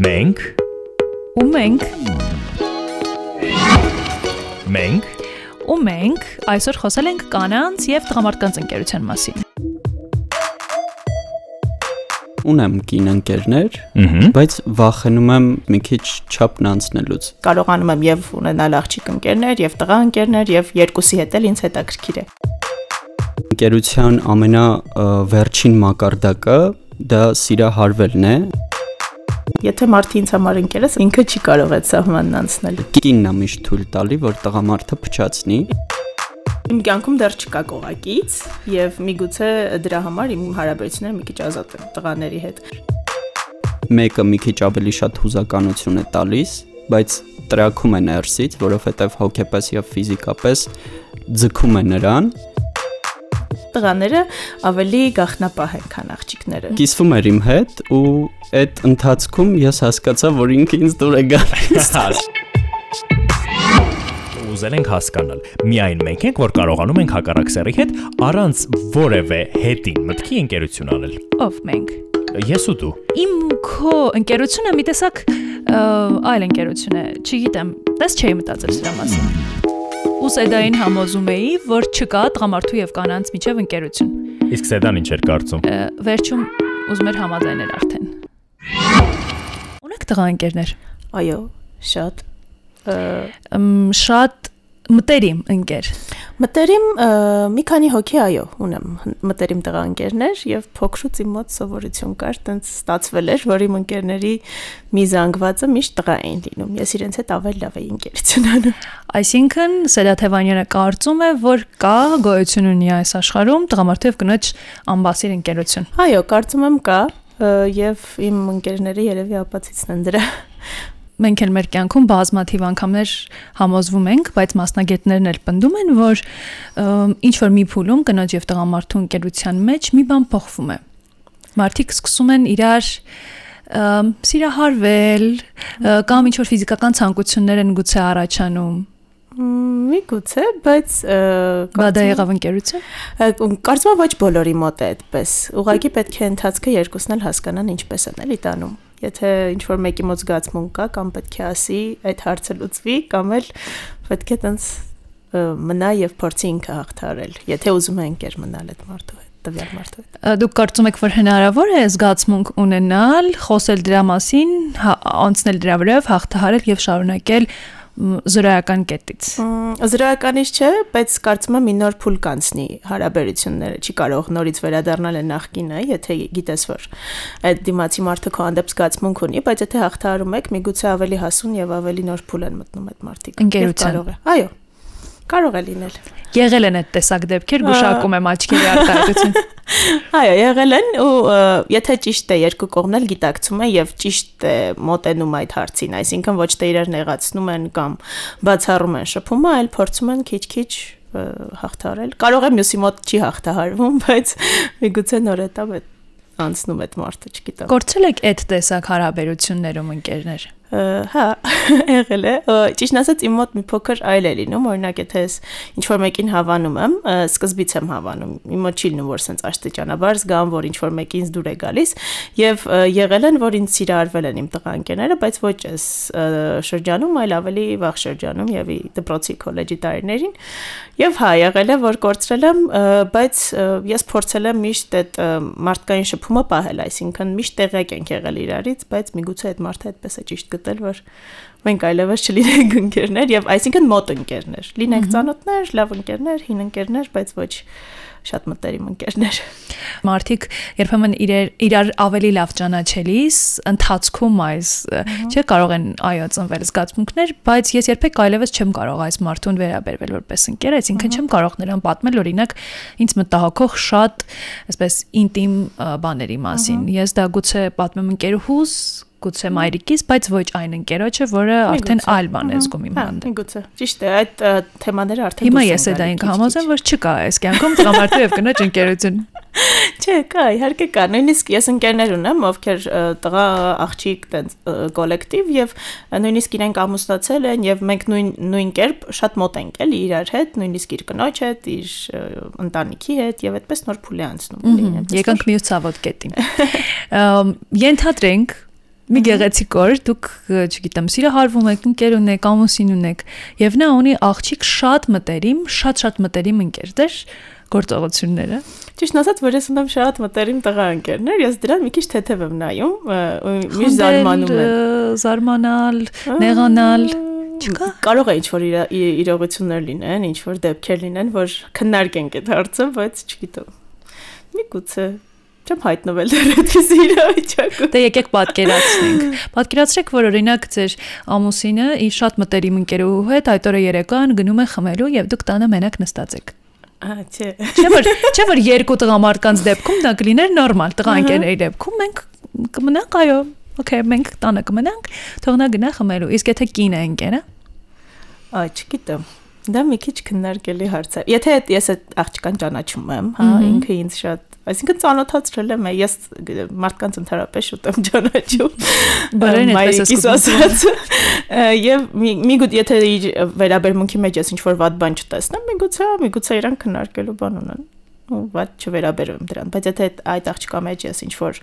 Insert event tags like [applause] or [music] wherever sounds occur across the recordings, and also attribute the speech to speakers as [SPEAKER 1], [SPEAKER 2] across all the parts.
[SPEAKER 1] Մենք
[SPEAKER 2] ու մենք
[SPEAKER 1] մենք
[SPEAKER 2] ու մենք այսօր խոսել ենք կանանց եւ տղամարդկանց ընկերության մասին։
[SPEAKER 3] Ունեմ կին ընկերներ, բայց վախենում եմ մի քիչ չափն անցնելուց։
[SPEAKER 4] կարողանում եմ եւ ունենալ աղջիկ ընկերներ եւ տղա ընկերներ եւ երկուսի հետ էլ ինձ հետաքրքիր է։
[SPEAKER 3] Ընկերության ամենա ը, վերջին մակարդակը դա սիրահարվելն է։
[SPEAKER 4] Եթե մարդը ինձ համար ընկերս, ինքը չի կարող այդ սահմանն անցնել։
[SPEAKER 3] Կինն է միշտ թույլ տալի, որ տղամարդը փչացնի։
[SPEAKER 4] Իմ կյանքում դեռ չկա կողակից եւ միգուցե դրա համար իմ հարաբերությունները մի քիչ ազատ են տղաների հետ։
[SPEAKER 3] Մեկը մի քիչ ավելի շատ հուզականություն է տալիս, բայց տրակում է ներսից, որովհետև հոգեպես եւ ֆիզիկապես ձգում է նրան։
[SPEAKER 4] Տղաները ավելի գախնապահ են, քան աղջիկները։
[SPEAKER 3] Կիսվում էր իմ հետ ու այդ ընթացքում ես հասկացա, որ ինքը ինձ դուր է գալիս։ [laughs]
[SPEAKER 1] Ուզել ենք հասկանալ։ Միայն մենք ենք, որ կարողանում ենք հակառակ սեռի հետ առանց որևէ հետին մտքի ընկերություն անել։
[SPEAKER 2] Ով մենք։
[SPEAKER 1] Ես ու դու։
[SPEAKER 2] Իմ քո ընկերությունը մի տեսակ այլ ընկերություն է, չգիտեմ, դες չէի մտածել սրա մասին։ Ու սեդային համոզում էի, որ չկա տղամարդու եւ կանանց միջև ընկերություն։
[SPEAKER 1] Իսկ Սեդան ինչ էր կարծում։
[SPEAKER 2] Վերջում ուզում էր համաձայնել արդեն։ Ունեք տղա ընկերներ։
[SPEAKER 4] Այո, շատ։
[SPEAKER 2] Շատ մտերիմ ընկեր։
[SPEAKER 4] Մտերիմ մի քանի հոգի այո, ունեմ մտերիմ տղա ընկերներ եւ փոքրուց իմ մոտ սովորություն կար, տենց ստացվել էր, որ իմ ընկերների մի զանգվածը միշտ տղա էին լինում։ Ես իրենց հետ ավելի լավ էի ընկերություն անում։
[SPEAKER 2] Այսինքն Սերաթևանյանը կարծում է, որ կա գոյություն ունի այս աշխարհում տղամարդու եւ կնոջ ամբասիր ընկերություն։
[SPEAKER 4] Այո, կարծում եմ կա եւ իմ ընկերները երևի ապացույցն են դրա։
[SPEAKER 2] Մենք էլ մեր կյանքում բազմաթիվ անգամներ համոզվում ենք, բայց մասնագետներն էլ պնդում են, որ ինչ որ մի փուլում կնոջ եւ տղամարդու ընկերության մեջ մի բան փոխվում է։ Մարդիկ սկսում են իրար սիրահարվել կամ ինչ որ ֆիզիկական ցանկություններ են գուցե առաջանում։
[SPEAKER 4] Մ, Միգուցե, բայց ը,
[SPEAKER 2] Բա դա
[SPEAKER 4] կարծում եմ-
[SPEAKER 2] եղավ ընկերություն։
[SPEAKER 4] Կարծում եմ ոչ բոլորի մոտ է այդպես։ Ուղղակի պետք է ընթացքը երկուսն էլ հասկանան ինչպես են էլի տանում։ Եթե ինչ որ մեկի մոտ զգացմունք կա կամ պետք է ասի, այդ հարցը լուծվի, կամ էլ պետք է տենց մնա եւ փորձի ինքը հաղթարել։ Եթե ուզում է ընկեր մնալ այդ մարդու հետ, տվյալ մարդու հետ։
[SPEAKER 2] Դուք կարծում եք, որ հնարավոր է զգացմունք ունենալ, խոսել դրա մասին, հա- անցնել դրա վրայով, հաղթահարել եւ շարունակել զրոյական կետից։
[SPEAKER 4] Զրոյականից չէ, բայց կարծում եմ մի նոր փուլ կանցնի հարաբերությունները։ Չի կարող նորից վերադառնալ այն նախկինը, եթե գիտես որ այդ դիմացի մարդը քո հանդեպ զգացմունք ունի, բայց եթե հաղթահարում եք, միգուցե ավելի հասուն եւ ավելի նոր փուլ են մտնում այդ մարդիկ։ Եվ
[SPEAKER 2] Ընկերության։
[SPEAKER 4] Կարող է։ Այո։ Կարող է լինել։
[SPEAKER 2] Եղել են այդ տեսակ դեպքեր, գուշակում եմ աչքերի արտահայտություն։ [laughs]
[SPEAKER 4] Այո, եղել են ու եթե ճիշտ է երկու կողմն էլ գիտակցում են եւ ճիշտ է մոտենում այդ հարցին, այսինքն ոչ թե իրար նեղացնում են կամ բացառում են շփումը, այլ փորձում են քիչ-քիչ հաղթարել։ Կարող է մյուսի մոտ չի հաղթահարվում, [laughs] բայց միգուցե նոր էտա անցնում այդ մարդը, չգիտեմ։
[SPEAKER 2] Գործել եք այդ տեսակ հարաբերություններում ընկերներ։
[SPEAKER 4] Հա, [laughs] եղել է։ Ճիշտ ասած իմ մոտ մի փոքր այլ է լինում, օրինակ եթե ես ինչ որ մեկին հավանում եմ, սկզբից եմ հավանում։ Իմ մոտ չի լինում, որ sense աստիճանաբար զգամ, որ ինչ որ մեկի ինձ դուր է գալիս, եւ եղել են, որ ինձ սիրարվել են իմ տղա ընկերները, բայց ոչ ը, շրջանում, այլ ավելի վաղ շրջանում եւ դպրոցի քոլեջի տարիներին։ Եվ հա, եղել է, որ կորցրել եմ, բայց ես փորձել եմ միշտ այդ մարդկային շփումը պահել, այսինքն միշտ տեղյակ ենք եղել իրարից, բայց միգուցե այդ մարդը այդպես է ճիշտ գտել, որ մենք այլևս չլինենք ընկերներ եւ այսինքն մոտ ընկերներ։ Լինենք ծանոթներ, լավ ընկերներ, հին ընկերներ, բայց ոչ շատ մտերիմ ընկերներ։
[SPEAKER 2] Մարդիկ երբեմն իրար իրար ավելի լավ ճանաչելիս ընթացքում այս չէ կարող են այո ծնվել զգացմունքներ, բայց ես երբեք այլևս չեմ կարող այս մարդուն վերաբերվել որպես ընկեր, այսինքն չեմ կարող նրան պատմել օրինակ ինձ մտահոգող շատ այսպես ինտիմ բաների մասին։ Ես դա գուցե պատմեմ ընկերուհուս, գուցե մայրիկից, բայց ոչ այն ընկերոջը, որը արդեն այլ բան է զգում իմ
[SPEAKER 4] Հա,
[SPEAKER 2] հանդեպ։
[SPEAKER 4] միգուցե։ Ճիշտ է, այդ թեմաները արդեն
[SPEAKER 2] Հիմա ես ինքը
[SPEAKER 4] քիչ-քիչ։
[SPEAKER 2] համոզեմ, որ չկա այս կյանքում տղամարդու եւ կնոջ ընկերություն։ [laughs]
[SPEAKER 4] Չէ, կա, իհարկե կա։ Նույնիսկ ես ընկերներ ունեմ, ովքեր տղա աղջիկ տենց կոլեկտիվ եւ նույնիսկ իրենք ամուսնացել են եւ մենք նույն նույն կերպ շատ մոտ ենք էլի իրար հետ, նույնիսկ իր կնոջ հետ, իր ընտանիքի հետ եւ այդպես նոր փուլի անցնում այնպես
[SPEAKER 2] Եկանք մյուս ցավոտ կետին։ [laughs] Ենթադրենք մի գեղեցիկ օր դուք չգիտեմ սիրահարվում եք ընկեր ունեք ամուսին ունեք եւ նա ունի աղջիկ շատ մտերիմ շատ-շատ մտերիմ ընկեր դեր գործողությունները
[SPEAKER 4] Ճիշտ ասած, որ ես ունեմ շատ մտերիմ տղա ընկերներ, ես դրան մի քիչ թեթև եմ նայում, մի զարմանում եմ։
[SPEAKER 2] Զարմանալ, նեղանալ չկա։
[SPEAKER 4] Կարող է ինչ-որ իրողություններ լինեն, ինչ-որ դեպքեր լինեն, որ քննարկենք այդ հարցը, բայց չգիտեմ։ Միգուցե չեմ հայտնվել դեռ այդպես իրավիճակում։
[SPEAKER 2] Դե եկեք պատկերացնենք։ Պատկերացրեք, որ օրինակ ձեր ամուսինը իր շատ մտերիմ ընկերուհու հետ այդ օրը երեկոյան գնում է խմելու եւ դուք տանը մենակ նստած եք։
[SPEAKER 4] Ահա, չէ։
[SPEAKER 2] Չէ՞ որ չէ՞ որ երկու տղամարդկանց դեպքում դա կլիներ նորմալ, տղա ընկերների դեպքում մենք կմնանք, այո, Okay, մենք տանը կմնանք, թող նա գնա խմելու։ Իսկ եթե կին է ընկերը։
[SPEAKER 4] Այ, չգիտեմ։ Դա մի քիչ քննարկելի հարց է։ Եթե ես այդ աղջկան ճանաչում եմ, հա, ինքը ինձ շատ Այսինքն ծանոթացրել եմ, ես մարդկանց ընդհանրապես շուտ եմ ճանաչում։ [laughs]
[SPEAKER 2] Բարեն այդպես
[SPEAKER 4] ասած։ Եվ միգուտ եթե իր վերաբերմունքի մեջ ես ինչ-որ վատ բան չտեսնեմ, միգուցե, միգուցե իրան քննարկելու բան ունեն ու ված չվերաբերում դրան, բայց եթե այդ աղջկա մեջ ես ինչ որ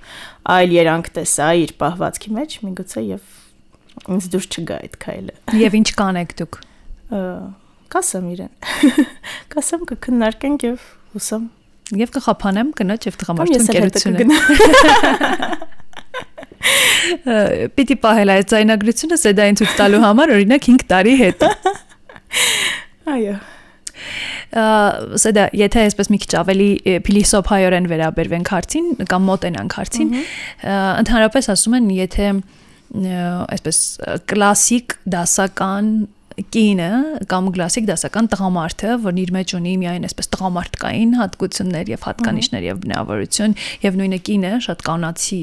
[SPEAKER 4] այլ երանք տեսա իր պահվածքի մեջ, միգուցե եւ ինձ դուրս չգա այդ քայլը։
[SPEAKER 2] Եվ ինչ կանեք դուք։
[SPEAKER 4] Կասեմ իրեն։ [laughs] Կասեմ կքննարկենք եւ հուսամ
[SPEAKER 2] Եվ կխափանեմ կնոջ եւ տղամարդու ընկերությունը։ Պիտի պահել այդ ցայնագրությունը սեդային ցույց տալու համար օրինակ 5 տարի հետ։
[SPEAKER 4] Այո
[SPEAKER 2] սա եթե այսպես մի քիչ ավելի փիլիսոփայորեն վերաբերվենք հարցին կամ մոտենանք հարցին ընդհանրապես ասում են եթե այսպես կլասիկ դասական կինը կամ կլասիկ դասական տղամարդը, որն իր մեջ ունի միայն այսպես տղամարդկային հատկություններ եւ հատկանիշներ եւ բնավորություն եւ նույնը կինը շատ կանացի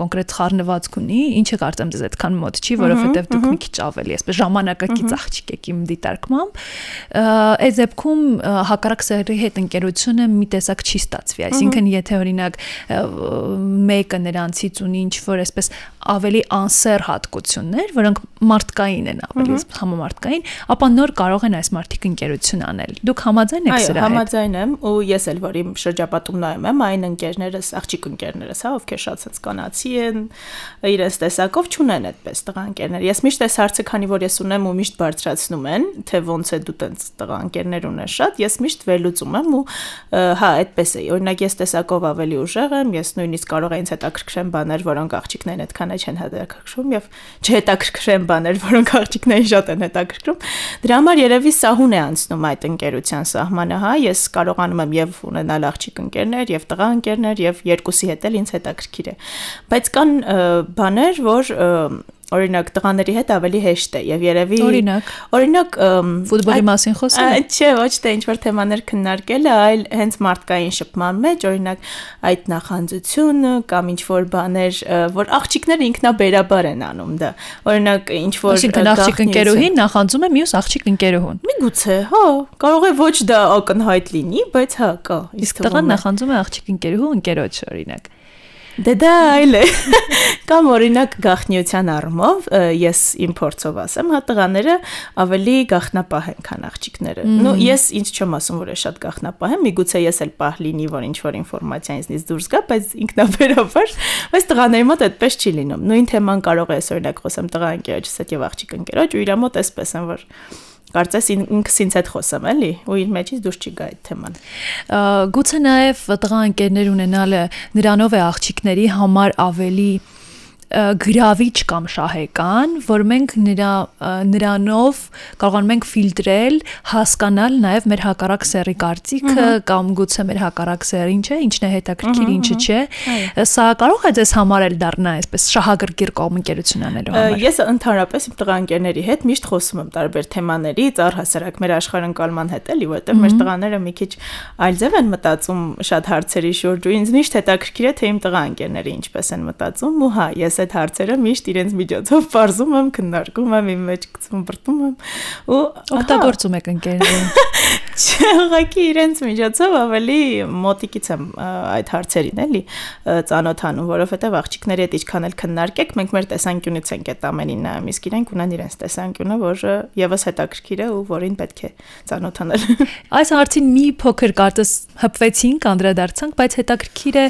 [SPEAKER 2] կոնկրետ խառնվածք ունի, ինչը կարծեմ դες այդքան մոտ չի, որովհետեւ դուք մի քիչ ավելի այսպես ժամանակակից աղջիկ եք իմ դիտարկմամբ։ Այդ դեպքում հակառակ սերի հետ ընկերությունը մի տեսակ չի ստացվի, այսինքն եթե օրինակ մեկը նրանցից ունի ինչ որ այսպես ավելի անսեր հատկություններ, որոնք մարդկային են ավելի համամարտկային, ապա նոր կարող են այս մարդիկ ընկերություն անել։ Դուք համաձայն եք
[SPEAKER 4] սրա հետ։ Այո, համաձայն եմ, ու ես էլ որ իմ շրջապատում նայում եմ, այն ընկերներս, աղջիկ ընկերներս, հա, ովքեր շատ ցած կանացի են, իրենց տեսակով չունեն այդպես տղա ընկերներ։ Ես միշտ այս հարցը, քանի որ ես ունեմ ու միշտ բարձրացնում են, թե ոնց է դու տենց տղա ընկերներ ունես շատ, ես միշտ վերլուծում եմ ու հա, այդպես է։ Օրինակ ես տեսակով ավելի ուժեղ եմ, ես նույնիսկ կարող եմ ինձ հետաքրքրեն բաներ, որոնք աղջիկներն այդքան չեն հետաքրքրում եւ չհետաքրքրեն բաներ, որոնք աղջիկներին շատ են հետաքրքրում։ Դրա համար երևի սահուն է անցնում այդ ընկերության սահմանը, հա, ես կարողանում եմ եւ ունենալ աղջիկ ընկերներ եւ տղա ընկերներ եւ երկուսի հետ էլ ինձ հետաքրքիր է։ Բայց կան բաներ, որ օրինակ տղաների հետ ավելի հեշտ է եւ երևի
[SPEAKER 2] օրինակ
[SPEAKER 4] օրինակ
[SPEAKER 2] ֆուտբոլի մասին խոսել
[SPEAKER 4] չէ ոչ թե ինչ որ թեմաներ քննարկելը այլ հենց մարդկային շփման մեջ օրինակ այդ նախանձությունը կամ ինչ որ բաներ որ աղջիկները ինքնաբերաբար են անում դա օրինակ ինչ որ
[SPEAKER 2] այսինքն աղջիկ ընկերուհին նախանձում է մյուս աղջիկ ընկերուհուն
[SPEAKER 4] միգուցե հա կարող է ոչ դա ակնհայտ լինի բայց հա կա
[SPEAKER 2] իսկ տղան նախանձում է աղջիկ ընկերուհու ընկերոջ օրինակ
[SPEAKER 4] Դե դա այլ է։ [laughs] Կամ օրինակ գախնիության առումով ես իմ փորձով ասեմ, հա տղաները ավելի գախնապահ են, քան աղջիկները։ Նու ես ինչ չեմ ասում, որ է շատ գախնապահ եմ, միգուցե ես էլ պահ լինի, որ ինչ որ ինֆորմացիա ինձնից դուրս գա, բայց ինքնաբերաբար, բայց տղաների մոտ այդպես չի լինում։ Նույն թեման կարող է օրինակ խոսեմ տղա ընկերոջս հետ եւ աղջիկ ընկերոջ ու իր մոտ էսպես են որ կարծես ինքս ինձ հետ խոսեմ էլի ու իր մեջից դուրս չի գա այդ թեման
[SPEAKER 2] գուցե նաև տղա ընկերներ ունենալը նրանով է աղջիկների համար ավելի գրավիչ կամ շահեկան, որ մենք նրա նրանով կարողանում ենք ֆիլտրել, հասկանալ նաև մեր հակառակ սերի կարծիքը կամ գուցե մեր հակառակ սերը ինչ է, ինչն է հետաքրքիր, ինչը չէ։ Սա կարող է ձեզ համարել դառնա այսպես շահագրգիռ կողմնակերություն անելու համար։
[SPEAKER 4] Ես ընդհանրապես իմ տղաընկերների հետ միշտ խոսում եմ տարբեր թեմաներից, առհասարակ մեր աշխարհընկալման հետ էլի, որովհետև մեր տղաները մի քիչ այլ ձև են մտածում շատ հարցերի շուրջ ու ինձ միշտ հետաքրքիր է թե իմ տղաընկերները ինչպես են մտածում ու հա, ես այդ հարցերը միշտ իրենց միջոցով բարձում եմ, քննարկում եմ, իմ մեջ գցում, բրտում եմ ու
[SPEAKER 2] օգտագործում եք ընկերներին։ [laughs]
[SPEAKER 4] Ուղղակի իրենց միջոցով ավելի մոտիկից եմ այդ հարցերին էլի ծանոթանում, որովհետև աղջիկների հետ ինչքան էլ քննարկեք, մենք մեր տեսանկյունից ենք այդ ամենին նայում, իսկ իրենք ունեն իրենց տեսանկյունը, որը եւս հետաքրքիր է ու որին պետք է ծանոթանել։ [laughs]
[SPEAKER 2] Այս հարցին մի փոքր կարծես հպվեցինք, անդրադարձանք, բայց հետաքրքիր է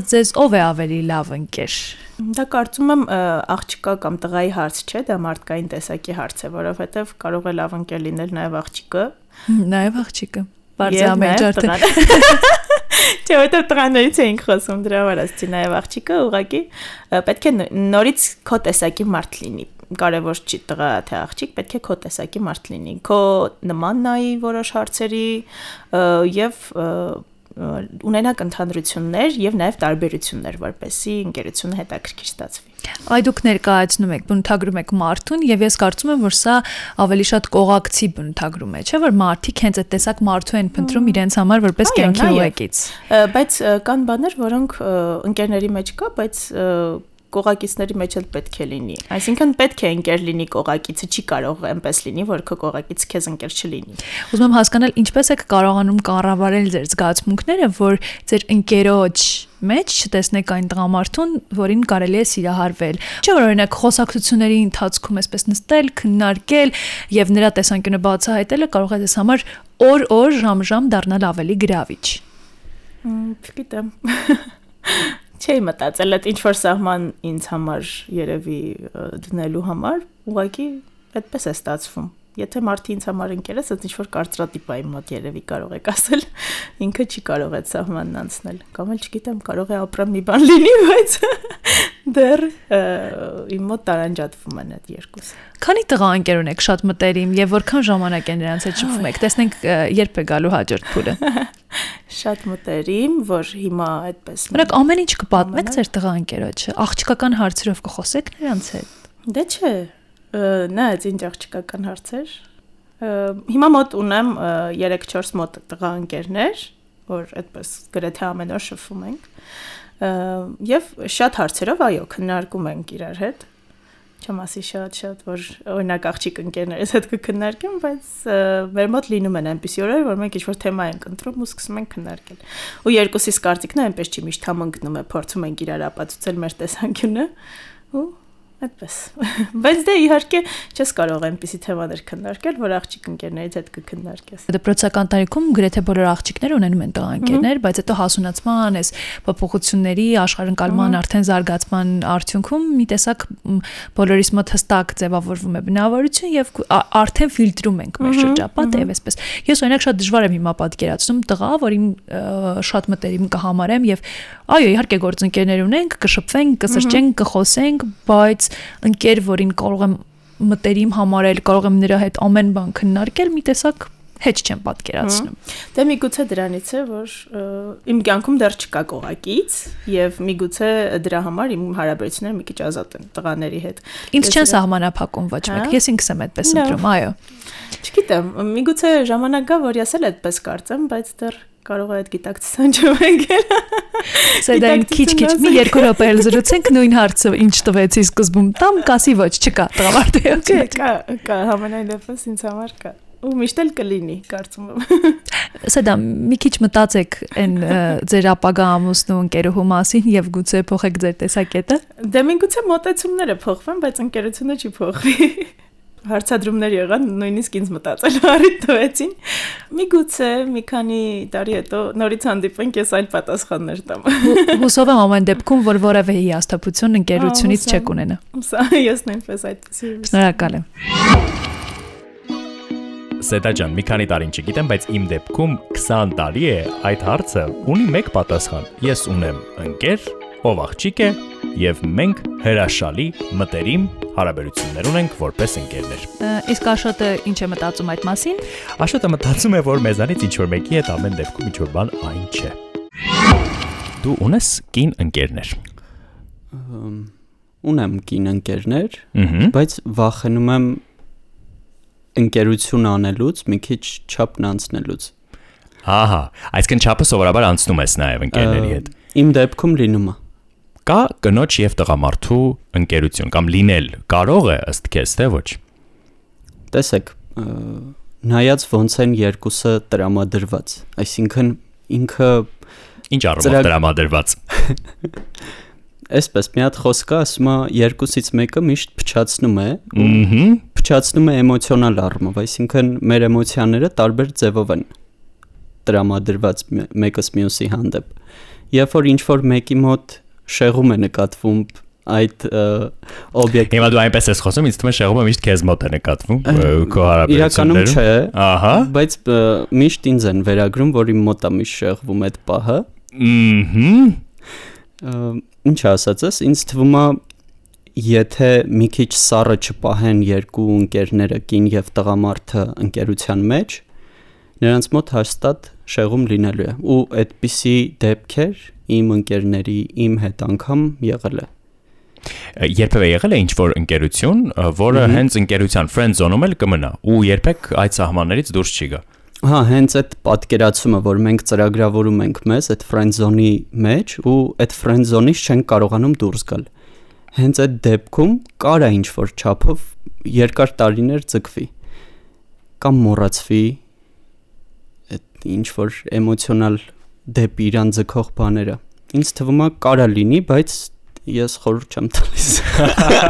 [SPEAKER 2] ըստ ձեզ ով է ավելի լավ ընկեր։
[SPEAKER 4] Դա կարծում եմ աղջկա կամ տղայի հարց չէ, դա մարդկային տեսակի հարց է, որովհետև կարող է լավ ընկեր լինել նաև աղջիկը,
[SPEAKER 2] Նաև աղջիկը։ Բարձր ամեն ջարդը։ [laughs]
[SPEAKER 4] Չէ, որտեղ տղաներից էինք խոսում դրա վրա, ասեցի նաև աղջիկը ուղակի պետք է նորից քո տեսակի մարդ լինի կարևոր չի տղա թե աղջիկ, պետք է քո տեսակի մարդ լինի։ Քո նման նայի որոշ հարցերի եւ ունենակ ընդհանրություններ եւ նաեւ տարբերություններ, որպեսզի ընկերությունը հետաքրքիր ստացվի։
[SPEAKER 2] Այ դուք ներկայացնում եք, բնութագրում եք մարդուն եւ ես կարծում եմ, որ սա ավելի շատ կողակցի բնութագրում է, չէ՞ որ մարդիկ հենց այդ տեսակ մարդու են փնտրում իրենց համար որպես կյանքի ուղեկից։
[SPEAKER 4] Բայց կան բաներ, որոնք ընկերների մեջ կա, բայց կողակիցների մեջ էլ պետք է լինի։ Այսինքն պետք է ընկեր լինի կողակիցը, չի կարող այնպես լինի, որ քո կողակիցը քեզ ընկեր չլինի։
[SPEAKER 2] Ուզում եմ հասկանալ ինչպես եք կարողանում կառավարել ձեր զգացմունքները, որ ձեր ընկերոջ մեջ չտեսնեք այն տղամարդուն, որին կարելի է սիրահարվել։ Չէ՞ որ օրինակ խոսակցությունների ընթացքում այսպես նստել, քննարկել եւ նրա տեսանկյունը բացահայտելը կարող է ձեզ համար օր-օր, ժամ-ժամ դառնալ ավելի գրավիչ։
[SPEAKER 4] Չգիտեմ [laughs] չէի մտածել այդ ինչ որ սահման ինձ համար երևի դնելու համար, ուղղակի այդպես է ստացվում։ Եթե մարդի ինձ համար ընկերս, այդ ինչ որ կարծրատիպ է իմ մոտ երևի կարող եք ասել, ինքը չի կարող այդ սահմանն անցնել։ Կամ էլ չգիտեմ, կարող է ապրեմ մի բան լինի, բայց [laughs] դեռ իմ մոտ տարանջատվում են այդ երկուսը։
[SPEAKER 2] Քանի տղա ընկեր ունեք շատ մտերիմ եւ որքան ժամանակ են նրանց հետ շփվում եք։ Տեսնենք երբ է գալու հաջորդ փուլը։ [laughs]
[SPEAKER 4] Շատ մտերիմ, որ հիմա այդպես։
[SPEAKER 2] Որեք ամեն ինչ կպատմեք ձեր տղա ընկերոջը։ Աղջկական հարցերով կխոսեք նրանց հետ։
[SPEAKER 4] Դե չէ, նա այդ ինչ աղջկական հարցեր։ Հիմա մոտ ունեմ 3-4 մոտ տղա ընկերներ, որ այդպես գրեթե ամեն օր շփվում ենք։ Եվ շատ հարցերով այո, քննարկում ենք իրար հետ չեմ ասի շատ-շատ, որ օրինակ աղջիկ ընկերներս հետ կքննարկեմ, բայց մեր մոտ լինում են այնպիսի օրեր, որ մենք ինչ-որ թեմա ենք ընտրում ու սկսում ենք քննարկել։ Ու երկուսիս կարծիքն այնպես չի միշտ համընկնում է, փորձում ենք իրար ապացուցել մեր տեսանկյունը ու Այդպես։ [laughs] Բայց դե իհարկե չես կարող այնպիսի թեմաներ քննարկել, որ աղջիկ ընկերներից հետ կքննարկես։
[SPEAKER 2] Դպրոցական տարիքում գրեթե բոլոր աղջիկները ունենում են տղաընկերներ, բայց հետո հասունացման, այս փոփոխությունների, աշխարհընկալման, արդեն զարգացման արդյունքում մի տեսակ բոլորիս մոտ հստակ ձևավորվում է բնավորություն եւ արդեն ֆիլտրում ենք մեր շրջապատը եւ այսպես։ Ես օրինակ շատ դժվար եմ հիմա պատկերացնում տղա, որին շատ մտերիմ կհամարեմ եւ այո, իհարկե գործընկերներ ունենք, կշփվենք, կսրճենք, կխոսենք, բայց ընկեր, որին կարող եմ մտերիմ համարել, կարող եմ նրա հետ ամեն բան քննարկել, մի տեսակ հետ չեմ պատկերացնում։
[SPEAKER 4] Դե միգուցե դրանից է, որ իմ կյանքում դեռ չկա կողակից եւ միգուցե դրա համար իմ հարաբերությունները մի քիչ ազատ են տղաների հետ։
[SPEAKER 2] Ինձ չեն սահմանափակում ոչ մեկ։ Ես ինքս եմ այդպես ընտրում, այո։
[SPEAKER 4] Չգիտեմ, միգուցե ժամանակ գա, որ ես էլ այդպես կարծեմ, բայց դեռ կարող է այդ գիտակցության չվենգել։ [laughs]
[SPEAKER 2] Սեդան քիչ-քիչ մի երկու րոպե էլ զրուցենք նույն հարցը ինչ տվեցի սկզբում։ Տամ կասի ոչ, չկա, տղամարդը։
[SPEAKER 4] Չէ, կա, կա, համենայն դեպս ինձ համար կա ու միշտ էլ կլինի, կարծում եմ։ [laughs]
[SPEAKER 2] Սա մի քիչ մտածեք այն ձեր ապագա ամուսնու ընկերուհու մասին եւ գուցե փոխեք ձեր տեսակետը։
[SPEAKER 4] Դե միգուցե մտածումները փոխվեն, բայց ընկերությունը չի փոխվի հարցադրումներ եղան, նույնիսկ ինձ մտածել առիթ տվեցին։ Միգուցե մի քանի տարի հետո նորից հանդիպենք, ես այլ պատասխաններ տամ։
[SPEAKER 2] Հուսով եմ ամեն դեպքում, որ որևէ հիաստապություն ընկերությունից չեք ունենա։
[SPEAKER 4] Սա ես նույնպես այդպեսի։
[SPEAKER 2] Շնորհակալ եմ։
[SPEAKER 1] Սետա ջան, մի քանի տարին չգիտեմ, բայց իմ դեպքում 20 տարի է այդ հարցը ունի մեկ պատասխան։ Ես ունեմ ընկեր, ով աղջիկ է, եւ մենք հրաշալի մտերիմ հարաբերություններ ունենք որպես ընկերներ։
[SPEAKER 2] Իսկ Աշոտը ինչ է մտածում այդ մասին։
[SPEAKER 1] Աշոտը մտածում է, որ մեզանից ինչ որ մեկի հետ ամեն դեպքում ինչ որ բան այն չէ։ Դու ունես կին ընկերներ։
[SPEAKER 3] Ունեմ կին ընկերներ, բայց վախենում եմ ընկերություն անելուց մի քիչ չափն անցնելուց։
[SPEAKER 1] Ահա, այսինքն չափը սովորաբար անցնում ես նաև ընկերների հետ։
[SPEAKER 3] Իմ դեպքում լինում է
[SPEAKER 1] կա կնոջ եւ տղամարդու ընկերություն կամ լինել կարող է ըստ քեզ թե ոչ
[SPEAKER 3] տեսեք նայած ոնց են երկուսը տրամադրված այսինքն ինքը
[SPEAKER 1] Ինչ առումով դրամադրված։ [laughs]
[SPEAKER 3] այսպես մի հատ խոսք ասում է երկուսից մեկը միշտ փչացնում է
[SPEAKER 1] Ահա։
[SPEAKER 3] փչացնում է էմոցիոնալ առումով այսինքն մեր էմոցիաները տարբեր ձևով են տրամադրված մե- մեկս մյուսի հանդեպ երբ որ ինչ որ մեկի մոտ շեղում է նկատվում այդ ը, օբյեկտ
[SPEAKER 1] Հիմա դու այնպես ես խոսում, ինձ թվում է շեղումը միշտ քեզ մոտ է նկատվում քո
[SPEAKER 3] իրականում
[SPEAKER 1] հարաբերություններում։
[SPEAKER 3] չէ
[SPEAKER 1] Ահա։
[SPEAKER 3] բայց միշտ ինձ են վերագրում որ իմ մոտ է միշտ շեղվում այդ պահը
[SPEAKER 1] Ահա։
[SPEAKER 3] ինչ ասածս ինձ թվում է եթե մի քիչ սառը չպահեն երկու ընկերները կին եւ տղամարդը ընկերության մեջ նրանց մոտ հաստատ շեղում լինելու է ու այդպիսի դեպքեր իմ ընկերների իմ հետ անգամ եղել է
[SPEAKER 1] Երբևէ եղել է ինչ որ ընկերություն, որը հենց ընկերության friend zone-ում էլ կմնա ու երբեք այդ սահմաններից դուրս չի գա։
[SPEAKER 3] Հա, հենց այդ պատկերացումը, որ մենք ծրագրավորում ենք մեզ այդ friend zone-ի մեջ ու այդ friend zone-ից չենք կարողանում դուրս գալ։ Հենց այդ դեպքում կարա ինչ որ չափով երկար տարիներ ձգվի կամ մոռացվի այդ ինչ որ էմոցիոնալ դեպի իրան ձգող բաները։ Ինձ թվում է կարա լինի, բայց ես խորհուրդ չեմ տալիս։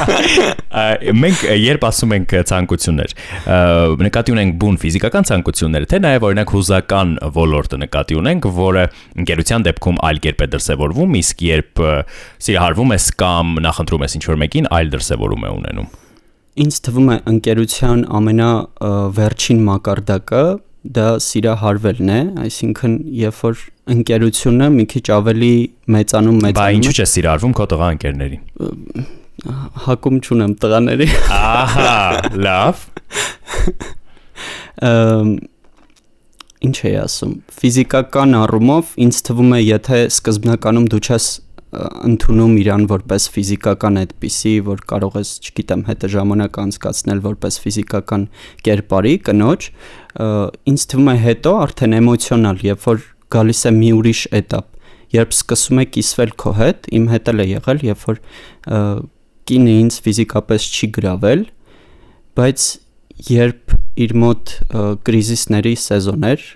[SPEAKER 3] [laughs]
[SPEAKER 1] Մենք երբ ասում ենք ցանկություններ, նկատի ունենք բուն ֆիզիկական ցանկություններ, թե նաև օրինակ հուզական ոլորտը նկատի ունենք, որը ընկերության դեպքում այլ կերպ է դրսևորվում, իսկ երբ սիրահարվում ես կամ նախընտրում ես ինչ-որ մեկին, այլ դրսևորում է ունենում։
[SPEAKER 3] Ինձ թվում է ընկերության ամենա ը, վերջին մակարդակը դա սիրահարվելն է, այսինքն երբ որ ընկերությունը մի քիչ ավելի մեծանում
[SPEAKER 1] Բա
[SPEAKER 3] մեծանում
[SPEAKER 1] ինչու
[SPEAKER 3] է,
[SPEAKER 1] չէ սիրարվում քո տղա ընկերներին։
[SPEAKER 3] հակում չունեմ տղաների։
[SPEAKER 1] Ահա, [laughs] լավ։
[SPEAKER 3] Ըմ, Ինչ էի ասում, ֆիզիկական առումով ինձ թվում է, եթե սկզբնականում դու չես ընդունում իրան որպես ֆիզիկական այդպիսի, որ կարող ես, չգիտեմ, հետը ժամանակ անցկացնել որպես ֆիզիկական կերպարի կնոջ, ը, ինձ թվում է հետո արդեն էմոցիոնալ, երբ որ գալիս է մի ուրիշ этап, երբ սկսում է կիսվել քո հետ, իմ հետ էլ է եղել, երբ որ ը, կինը ինձ ֆիզիկապես չի գրավել, բայց երբ իր մոտ ը, կրիզիսների սեզոն էր,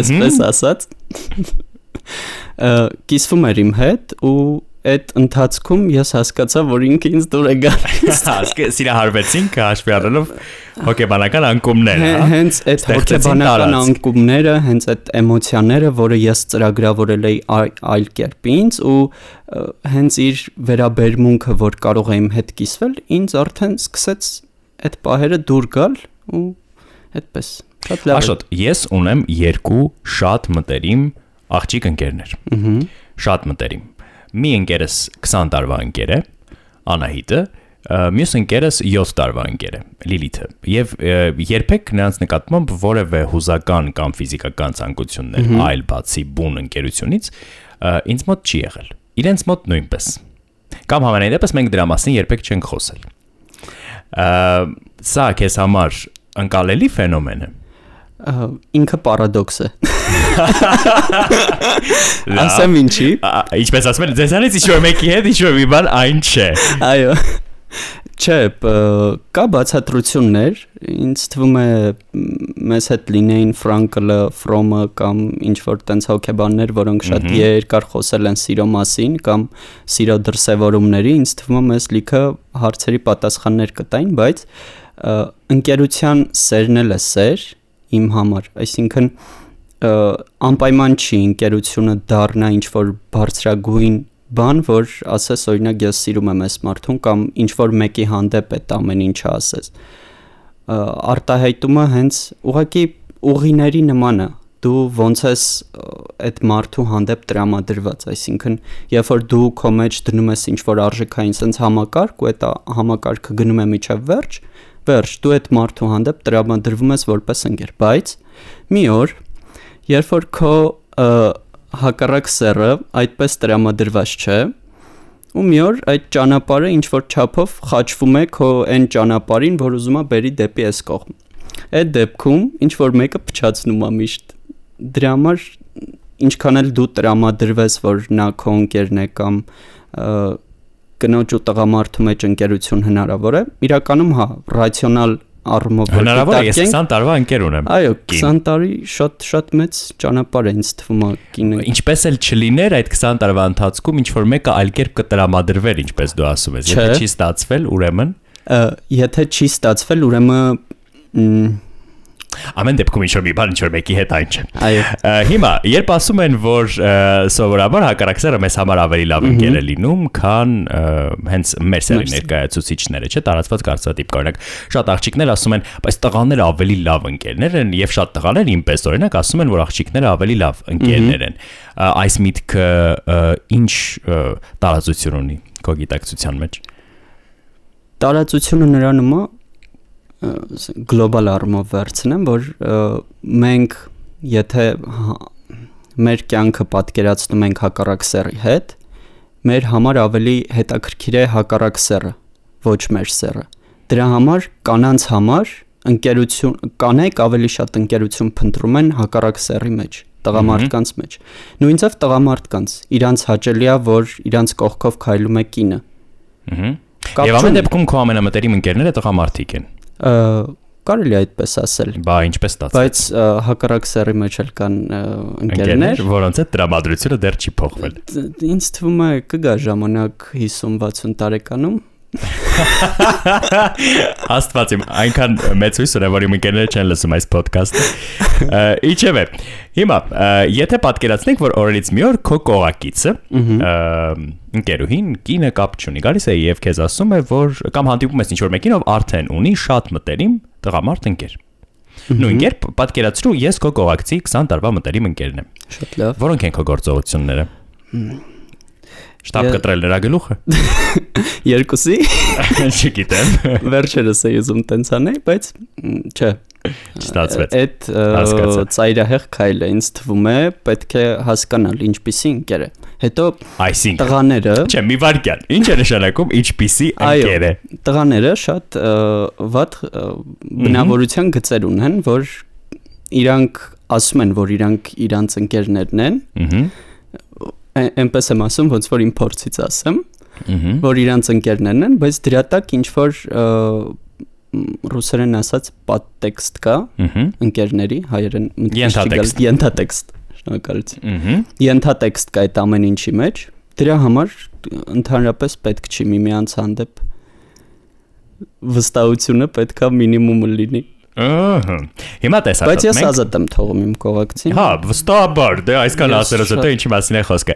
[SPEAKER 3] այսպես ասած, ը, կիսվում էր իմ հետ ու այդ ընթացքում ես հասկացա, որ ինքը ինձ դուր է գալիս։ [laughs]
[SPEAKER 1] սիրահարվեցինք հաշվի առնելով հոգեբանական անկումները, հա։
[SPEAKER 3] Հենց այդ հոգեբանական անկումները, հենց այդ էմոցիաները, որը ես ծրագրավորել էի այ- այլ կերպ ինձ ու հենց իր վերաբերմունքը, որ կարող է իմ հետ կիսվել, ինձ արդեն սկսեց այդ պահերը դուր գալ ու այդպես։ Շատ լավ։
[SPEAKER 1] Աշոտ, ես ունեմ երկու շատ մտերիմ աղջիկ ընկերներ։
[SPEAKER 3] Ահա։
[SPEAKER 1] Շատ մտերիմ։ Մի ընկերս 20 տարվա ընկեր է, Անահիտը, մյուս ընկերս 7 տարվա ընկեր է, Լիլիթը։ Եվ երբեք նրանց նկատմամբ որևէ հուզական կամ ֆիզիկական ցանկություններ այլ բացի բուն ընկերությունից ինձ մոտ չի եղել։ Իրենց մոտ նույնպես։ Կամ համենայն դեպս մենք դրա մասին երբեք չենք խոսել։ Սա քեզ համար անկալելի ֆենոմեն է։
[SPEAKER 3] ինքը պարադոքս է։ Ասեմ ինչի։
[SPEAKER 1] Ինչպես ասում են, ձեզանից ինչ-որ մեկի հետ ինչ-որ մի բան այն չէ։
[SPEAKER 3] Այո։ Չէ, կա բացատրություններ, ինձ թվում է մեզ հետ լինեին Ֆրանկլը, Ֆրոմը կամ ինչ որ տենց հոգեբաններ, որոնք շատ երկար խոսել են սիրո մասին կամ սիրո դրսևորումների, ինձ թվում է մեզ լիքը հարցերի պատասխաններ կտային, բայց ընկերության սերն էլ է սեր իմ համար, այսինքն անպայման չի ընկերությունը դառնա ինչ որ բարձրագույն բան, որ ասես օրինակ ես սիրում եմ այս մարդուն կամ ինչ որ մեկի հանդեպ այդ ամեն ինչը ասես։ Արտահայտումը հենց ուղղակի ուղիների նման է դու ոնց ես այդ մարդու հանդեպ տրամադրված, այսինքն երբ որ դու քո մեջ դնում ես ինչ որ արժեքային sense համակարգ ու այդ համակարգը գնում է միջև վերջ, վերջ դու այդ մարդու հանդեպ տրամադրվում ես որպես ընկեր, բայց մի օր երբ որ քո հակառակ սերը այդպես տրամադրված չէ ու մի օր այդ ճանապարհը ինչ որ չափով խաչվում է քո այն ճանապարհին, որ ուզում է բերի դեպի այս կողմ։ Այդ դեպքում ինչ որ մեկը փչացնում է միշտ։ Դրա համար ինչքան էլ դու տրամադրվես, որ նա քո ընկերն է կամ ը, կնոջ ու տղամարդու մեջ ընկերություն հնարավոր է, իրականում հա, ռացիոնալ առումով որ
[SPEAKER 1] Հնարավոր է ես
[SPEAKER 3] դիտարկենք,
[SPEAKER 1] 20 տարվա ընկեր ունեմ։
[SPEAKER 3] Այո,
[SPEAKER 1] կին։
[SPEAKER 3] 20 տարի շատ շատ մեծ ճանապարհ է ինձ թվում է կինը։
[SPEAKER 1] Ինչպես էլ չլիներ այդ 20 տարվա ընթացքում ինչ որ մեկը այլ կերպ կտրամադրվեր, ինչպես դու ասում ես։ Եթե չի ստացվել, ուրեմն
[SPEAKER 3] Եթե չի ստացվել, ուրեմն
[SPEAKER 1] ամեն դեպքում ինչ որ մի բան ինչ որ մեկի հետ այն չէ։
[SPEAKER 3] այո,
[SPEAKER 1] Հիմա, երբ ասում են, որ սովորաբար հակարակսերը մեզ համար ավելի լավ ընկեր է լինում, քան հենց մեր սերի ներկայացուցիչները, չէ, տարածված կարծրատիպ կա, օրինակ, շատ աղջիկներ ասում են, բայց տղաները ավելի լավ ընկերներ են, եւ շատ տղաներ ինպես օրինակ ասում են, որ աղջիկները ավելի լավ ընկերներ են։ Այս միտքը ինչ տարածություն ունի քո գիտակցության մեջ։
[SPEAKER 3] տարածությունը նրանում է գլոբալ առումով վերցնեմ, որ մենք եթե մեր կյանքը պատկերացնում ենք հակառակ սեռի հետ, մեր համար ավելի հետաքրքիր է հակառակ սեռը, ոչ մեր սեռը։ Դրա համար կանանց համար ընկերություն կանայք ավելի շատ ընկերություն փնտրում են հակառակ սեռի մեջ տղամարդկանց մեջ նույնիսկ տղամարդկանց իրանց հաճելի է որ իրանց կողքով քայլում է կինը
[SPEAKER 1] Ահա։ Եվ ամեն դեպքում քո ամենամտերիմ ընկերները տղամարդիկ են։
[SPEAKER 3] կարելի է այդպես ասել
[SPEAKER 1] Բա ինչպես ստացվում։
[SPEAKER 3] բայց հակառակ սեռի մեջ էլ կան ընկերներ
[SPEAKER 1] որոնց հետ տրամադրությունը դեռ չի փոխվել։
[SPEAKER 3] ինձ թվում է կգա ժամանակ 50-60 տարեկանում
[SPEAKER 1] Աստված իմ, այնքան մեծ հույս ունեմ, որ իմ ընկերները չեն լսում այս ոդքասթը։ Իչևէ։ Հիմա, եթե պատկերացնենք, որ օրերից մի օր քո կողակիցը, ընկերուհին, կինը կապ չունի, գալիս է եւ քեզ ասում է, որ կամ հանդիպում ես ինչ-որ մեկին, ով արդեն ունի շատ մտերիմ տղամարդ ընկեր։ Նույն կերպ պատկերացրու, ես քո կողակցի 20 տարվա մտերիմ ընկերն եմ։
[SPEAKER 3] շատ լավ
[SPEAKER 1] Որոնք են քո գործողությունները։ Շտապ կտրել նրա գլուխը։ [laughs]
[SPEAKER 3] երկուսի [laughs]
[SPEAKER 1] Չգիտեմ։ [laughs]
[SPEAKER 3] վերջերս է ուզում տենց անել բայց չէ
[SPEAKER 1] Չստացվեց։
[SPEAKER 3] այդ ծայրահեղ քայլը ինձ թվում է պետք է հասկանալ ինչպիսի ընկեր է հետո
[SPEAKER 1] Այսինքն
[SPEAKER 3] տղաները
[SPEAKER 1] Չէ, մի վարքյան։ Ինչ է նշանակում ինչպիսի ընկեր է։
[SPEAKER 3] տղաները շատ վատ բնավորության գծեր ունեն, որ իրանք ասում են, որ իրանք իրանց ընկերներն են,
[SPEAKER 1] Ահա։
[SPEAKER 3] այնպես եմ ասում, ոնց որ իմ փորձից ասեմ, որ իրանց ընկերներն են, բայց դրա տակ ինչ որ ռուսերեն ասած պատտեքստ կա ընկերների, հայերեն մտքից
[SPEAKER 1] Ենթատեքստ։
[SPEAKER 3] Շնորհակալություն։ Ենթատեքստ կա այդ ամեն ինչի մեջ։ Դրա համար ընդհանրապես պետք չի միմյանց հանդեպ վստահությունը պետքա մինիմումը լինի։
[SPEAKER 1] Ահա։ Հիմա տեսա։
[SPEAKER 3] Բայց ես ազատ եմ թողում իմ կողակցին։
[SPEAKER 1] Հա, վստահաբար, դե այսքան ասելուց հետո ինչի մասին է խոսքը։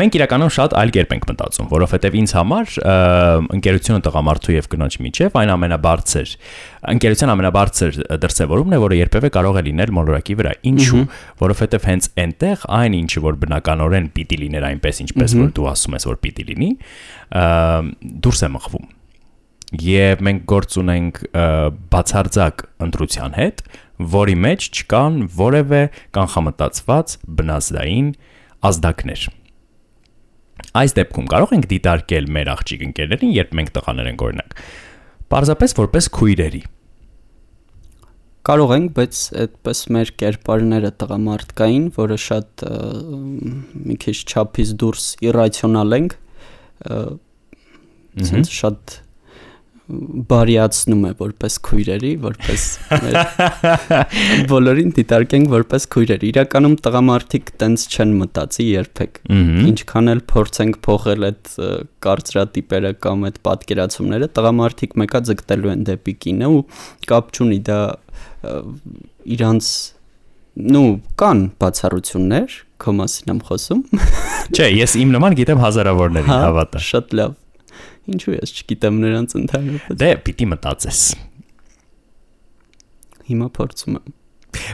[SPEAKER 1] Մենք իրականում շատ այլ կերպ ենք մտածում, որովհետև ինձ համար ընկերությունը տղամարդու եւ կնոջ միջև այն ամենաբարձր ընկերության ամենաբարձր դրսևորումն է, որը երբևէ կարող է լինել մոլորակի վրա։ Ինչու՞։ Որովհետև հենց այնտեղ այն ինչը որ բնականորեն պիտի լիներ այնպես, ինչպես որ դու ասում ես, որ պիտի լինի, դուրս է մղվում եւ մենք գործ ունենք բացարձակ ընտրության հետ, որի մեջ չկան որևէ կանխամտածված բնազդային ազդակներ։ Այս դեպքում կարող ենք դիտարկել մեր աղջիկ ընկերներին, երբ մենք տղաներ ենք օրինակ, parzapes որպես քույրերի։
[SPEAKER 3] Կարող ենք, բայց այդպես մեր կերպարները տղամարդկային, որը շատ մի քիչ չափից դուրս իրացիոնալ ենք, sense շատ բարիացնում է որպես քույրերի, որպես [laughs] բոլորին դիտարկենք որպես քույրեր։ Իրականում տղամարդիկ տենց չեն մտածի երբեք։ Ինչքան էլ փորձենք փոխել այդ կարծրատիպերը կամ այդ պատկերացումները, տղամարդիկ մեկա ձգտելու են դեպի կինը ու կապ չունի դա իրանց նու կան բացառություններ, քո մասին եմ խոսում։
[SPEAKER 1] Չէ, ես իմ նման գիտեմ հազարավորների հավատա։
[SPEAKER 3] Շատ լավ։ Ինչու ես չգիտեմ նրանց ընդհանրապես։
[SPEAKER 1] Դե պիտի մտածես։
[SPEAKER 3] Հիմա փորձում եմ։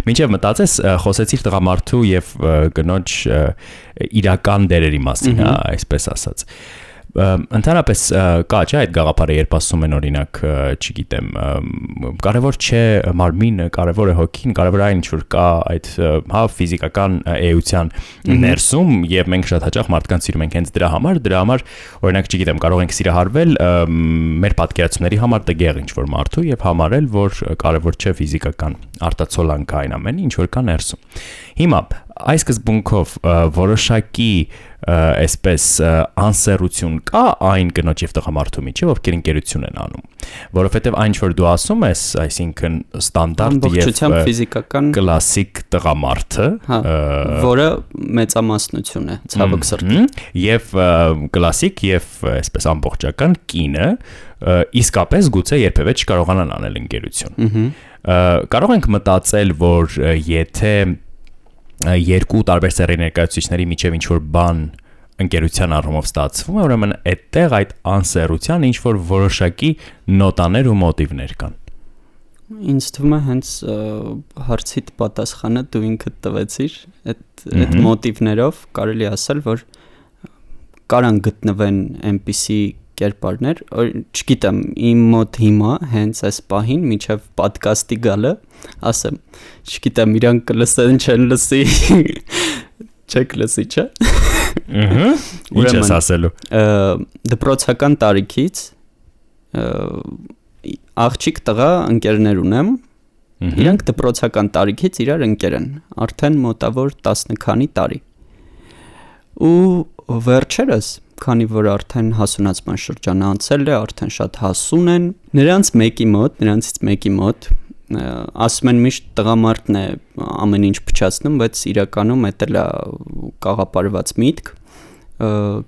[SPEAKER 1] Մինչև մտածես խոսեցիր տղամարդու եւ կնոջ իրական դերերի մասին, հա, այսպես ասած։ Ը, Ընդհանրապես կա չէ այդ գաղափարը, երբ ասում են օրինակ, չգիտեմ, կարևոր չէ մարմինը, կարևոր է հոգին, կարևոր այն ինչ որ կա այդ հա ֆիզիկական էության ներսում եւ մենք շատ հաճախ մարդկանց սիրում ենք հենց դրա համար, դրա համար օրինակ չգիտեմ, կարող ենք սիրահարվել մեր պատկերացումների համար տգեղ ինչ որ մարդու եւ համարել, որ կարևոր չէ ֆիզիկական արտացոլանքը այն ամենը, ինչ որ կա ներսում։ Հիմա այս սկզբունքով որոշակի այսպես անսերություն կա այն կնոջ եւ տղամարդու միջեւ, ովքեր ընկերություն են անում, որովհետեւ այն ինչ որ դու ասում ես, այսինքն ստանդարտ եւ
[SPEAKER 3] ֆիզիկական
[SPEAKER 1] կլասիկ տղամարդը,
[SPEAKER 3] հա, որը մեծամասնություն է, ցավոք սրտի։
[SPEAKER 1] եւ կլասիկ եւ այսպես ամբողջական կինը իսկապես գուցե երբևէ չկարողանան անել ընկերություն։ Կարող ենք մտածել, որ եթե երկու տարբեր սեռի ներկայացուցիչների միջև ինչ որ բան ընկերության առումով ստացվում է, ուրեմն այդտեղ այդ անսերության ինչ որ որոշակի նոտաներ ու մոտիվներ կան։
[SPEAKER 3] Ինձ թվում է հենց հարցիդ պատասխանը դու ինքդ տվեցիր այդ այդ մոտիվներով կարելի ասել որ կարան գտնվեն այնպիսի կերպարներ չգիտեմ իմ մոտ հիմա հենց այս պահին միջև ոդկասթի գալը ասեմ չգիտեմ իրանք կլսեն չեն լսի [laughs] չեք լսի չէ
[SPEAKER 1] Ահա։ [laughs] Ինչ ես ասելու։
[SPEAKER 3] դպրոցական տարիքից աղջիկ տղա ընկերներ ունեմ Իրանք դպրոցական տարիքից իրար ընկեր են, արդեն մոտավոր 10 քանի տարի։ Ու վերջերս, քանի որ արդեն հասունացման շրջանը անցել է, արդեն շատ հասուն են, նրանց մեկի մոտ, նրանցից մեկի մոտ ասում են միշտ տղամարդն է ամեն ինչ փչացնում, բայց իրականում դա լա կաղապարված միտք։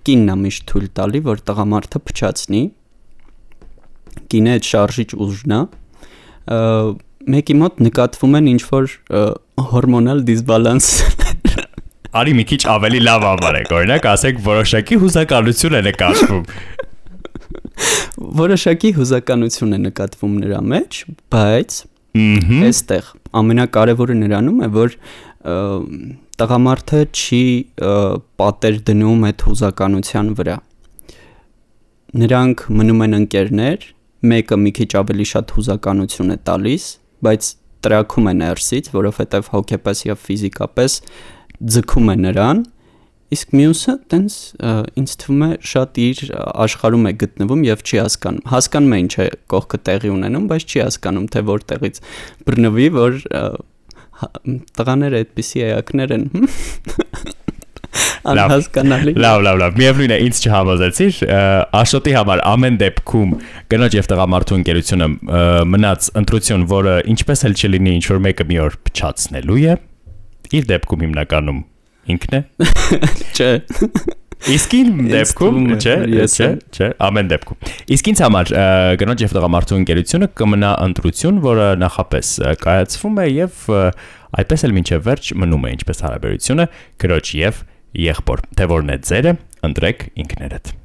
[SPEAKER 3] Կինն է միշտ թույլ տալի, որ տղամարդը փչացնի։ Կինը այդ շարժիչ ուժն է մեկի մոտ նկատվում են ինչ որ հորմոնալ դիսբալանս
[SPEAKER 1] Արի մի քիչ ավելի լավ ավարեք, օրինակ ասեք որոշակի հուզականություն է նկատվում։
[SPEAKER 3] որոշակի հուզականություն է նկատվում նրա մեջ, բայց այստեղ ամենակարևորը նրանում է, որ տղամարդը չի պատեր դնում այդ հուզականության վրա։ Նրանք մնում են ընկերներ, մեկը մի քիչ ավելի շատ հուզականություն է տալիս, բայց տրակում է ներսից, որովհետև հոգեպես եւ ֆիզիկապես ձգում է նրան, իսկ մյուսը տենց ինձ թվում է շատ իր աշխարհում է գտնվում եւ չի հասկանում։ Հասկանում է ինչ է կողքը տեղի ունենում, բայց չի հասկանում թե որտեղից բռնվի, որ տղաները այդպիսի էակներ են։ Անհասկանալի։
[SPEAKER 1] Լավ, լավ, լավ։ Միևնույն է, ինձ չհամոզեցիր։ Աշոտի համար ամեն դեպքում կնոջ եւ տղամարդու ընկերությունը մնաց ընտրություն, որը ինչպես էլ չլինի, ինչ որ մեկը մի օր փչացնելու է։ Իր դեպքում հիմնականում ինքն է։ [laughs]
[SPEAKER 3] Չէ։
[SPEAKER 1] Իսկ ին դեպքում, չէ, չէ, չէ, ամեն դեպքում։ Իսկ ինձ համար ը, կնոջ եւ տղամարդու ընկերությունը կմնա ընտրություն, որը նախապես կայացվում է եւ այդպես էլ մինչև վերջ մնում է ինչպես հարաբերությունը կրոջ եւ եղբոր։ Թե որն է ձերը, ընտրեք ինքներդ։